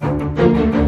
thank you.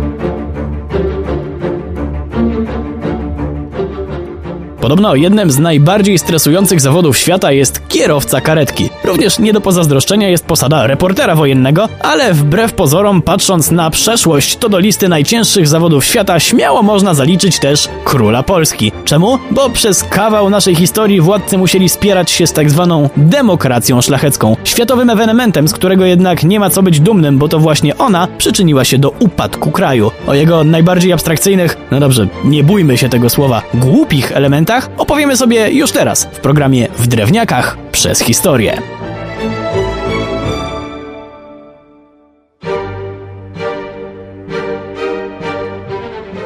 Podobno jednym z najbardziej stresujących zawodów świata jest kierowca karetki. Również nie do pozazdroszczenia jest posada reportera wojennego, ale wbrew pozorom, patrząc na przeszłość, to do listy najcięższych zawodów świata śmiało można zaliczyć też króla Polski. Czemu? Bo przez kawał naszej historii władcy musieli spierać się z tak zwaną demokracją szlachecką. Światowym ewenementem, z którego jednak nie ma co być dumnym, bo to właśnie ona przyczyniła się do upadku kraju. O jego najbardziej abstrakcyjnych, no dobrze, nie bójmy się tego słowa, głupich elementach opowiemy sobie już teraz w programie W Drewniakach przez historię.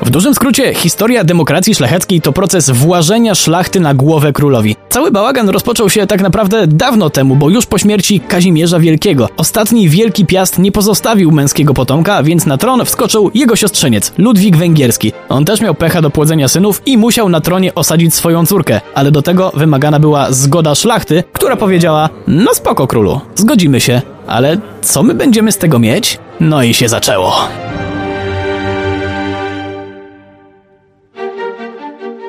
W dużym skrócie, historia demokracji szlacheckiej to proces włażenia szlachty na głowę królowi. Cały bałagan rozpoczął się tak naprawdę dawno temu, bo już po śmierci Kazimierza Wielkiego. Ostatni wielki piast nie pozostawił męskiego potomka, więc na tron wskoczył jego siostrzeniec, Ludwik Węgierski. On też miał pecha do płodzenia synów i musiał na tronie osadzić swoją córkę, ale do tego wymagana była zgoda szlachty, która powiedziała: No spoko królu, zgodzimy się, ale co my będziemy z tego mieć? No i się zaczęło.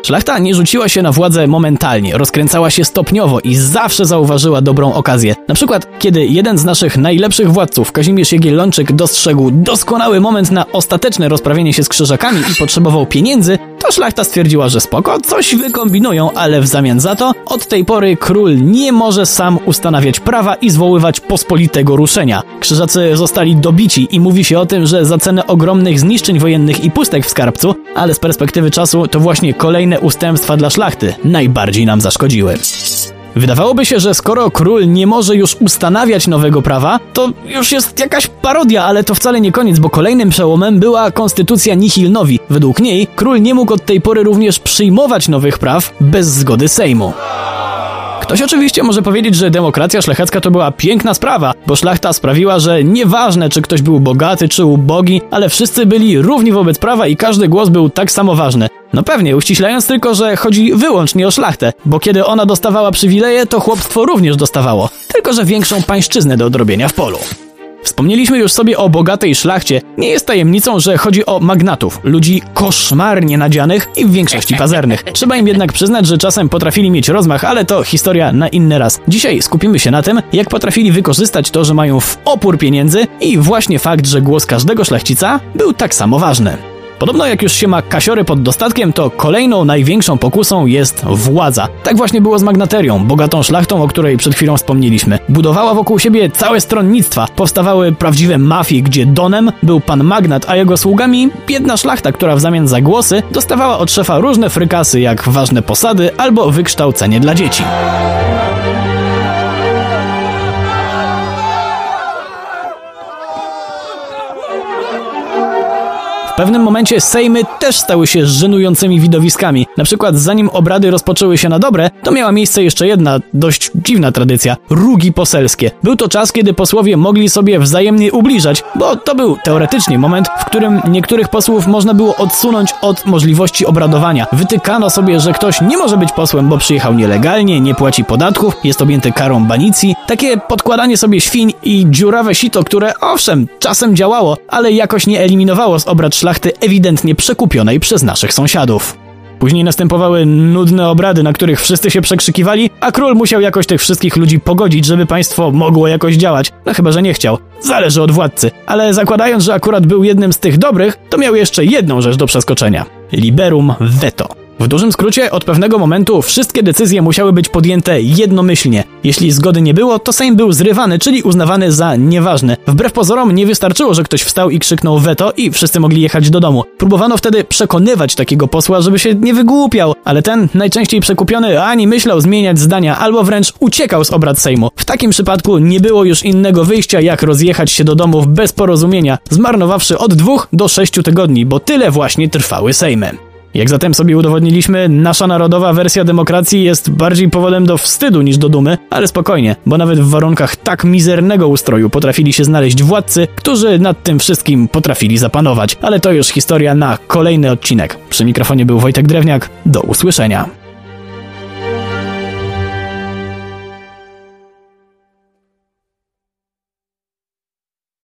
Szlachta nie rzuciła się na władzę momentalnie, rozkręcała się stopniowo i zawsze zauważyła dobrą okazję. Na przykład, kiedy jeden z naszych najlepszych władców, Kazimierz Jagiellończyk, dostrzegł doskonały moment na ostateczne rozprawienie się z krzyżakami i potrzebował pieniędzy, to szlachta stwierdziła, że spoko, coś wykombinują, ale w zamian za to od tej pory król nie może sam ustanawiać prawa i zwoływać pospolitego ruszenia. Krzyżacy zostali dobici i mówi się o tym, że za cenę ogromnych zniszczeń wojennych i pustek w skarbcu, ale z perspektywy czasu to właśnie kolejne ustępstwa dla szlachty najbardziej nam zaszkodziły. Wydawałoby się, że skoro król nie może już ustanawiać nowego prawa, to już jest jakaś parodia, ale to wcale nie koniec, bo kolejnym przełomem była konstytucja Nihil Novi. Według niej król nie mógł od tej pory również przyjmować nowych praw bez zgody Sejmu. Ktoś oczywiście może powiedzieć, że demokracja szlachecka to była piękna sprawa, bo szlachta sprawiła, że nieważne czy ktoś był bogaty czy ubogi, ale wszyscy byli równi wobec prawa i każdy głos był tak samo ważny. No pewnie, uściślając tylko, że chodzi wyłącznie o szlachtę, bo kiedy ona dostawała przywileje, to chłopstwo również dostawało, tylko że większą pańszczyznę do odrobienia w polu. Wspomnieliśmy już sobie o bogatej szlachcie. Nie jest tajemnicą, że chodzi o magnatów, ludzi koszmarnie nadzianych i w większości pazernych. Trzeba im jednak przyznać, że czasem potrafili mieć rozmach, ale to historia na inny raz. Dzisiaj skupimy się na tym, jak potrafili wykorzystać to, że mają w opór pieniędzy i właśnie fakt, że głos każdego szlachcica był tak samo ważny. Podobno jak już się ma kasiory pod dostatkiem, to kolejną największą pokusą jest władza. Tak właśnie było z magnaterią, bogatą szlachtą, o której przed chwilą wspomnieliśmy. Budowała wokół siebie całe stronnictwa. Powstawały prawdziwe mafie, gdzie donem był pan magnat, a jego sługami biedna szlachta, która w zamian za głosy dostawała od szefa różne frykasy, jak ważne posady albo wykształcenie dla dzieci. W pewnym momencie sejmy też stały się żenującymi widowiskami. Na przykład zanim obrady rozpoczęły się na dobre, to miała miejsce jeszcze jedna dość dziwna tradycja rugi poselskie. Był to czas, kiedy posłowie mogli sobie wzajemnie ubliżać, bo to był teoretycznie moment, w którym niektórych posłów można było odsunąć od możliwości obradowania. Wytykano sobie, że ktoś nie może być posłem, bo przyjechał nielegalnie, nie płaci podatków, jest objęty karą banicji. Takie podkładanie sobie świń i dziurawe sito, które owszem, czasem działało, ale jakoś nie eliminowało z obrad szlachty ewidentnie przekupionej przez naszych sąsiadów. Później następowały nudne obrady, na których wszyscy się przekrzykiwali, a król musiał jakoś tych wszystkich ludzi pogodzić, żeby państwo mogło jakoś działać. No chyba, że nie chciał. Zależy od władcy. Ale zakładając, że akurat był jednym z tych dobrych, to miał jeszcze jedną rzecz do przeskoczenia. Liberum veto. W dużym skrócie, od pewnego momentu wszystkie decyzje musiały być podjęte jednomyślnie. Jeśli zgody nie było, to Sejm był zrywany, czyli uznawany za nieważny. Wbrew pozorom nie wystarczyło, że ktoś wstał i krzyknął veto i wszyscy mogli jechać do domu. Próbowano wtedy przekonywać takiego posła, żeby się nie wygłupiał, ale ten, najczęściej przekupiony, ani myślał zmieniać zdania, albo wręcz uciekał z obrad Sejmu. W takim przypadku nie było już innego wyjścia, jak rozjechać się do domów bez porozumienia, zmarnowawszy od dwóch do sześciu tygodni, bo tyle właśnie trwały Sejmy. Jak zatem sobie udowodniliśmy, nasza narodowa wersja demokracji jest bardziej powodem do wstydu niż do dumy, ale spokojnie, bo nawet w warunkach tak mizernego ustroju potrafili się znaleźć władcy, którzy nad tym wszystkim potrafili zapanować. Ale to już historia na kolejny odcinek. Przy mikrofonie był Wojtek Drewniak. Do usłyszenia.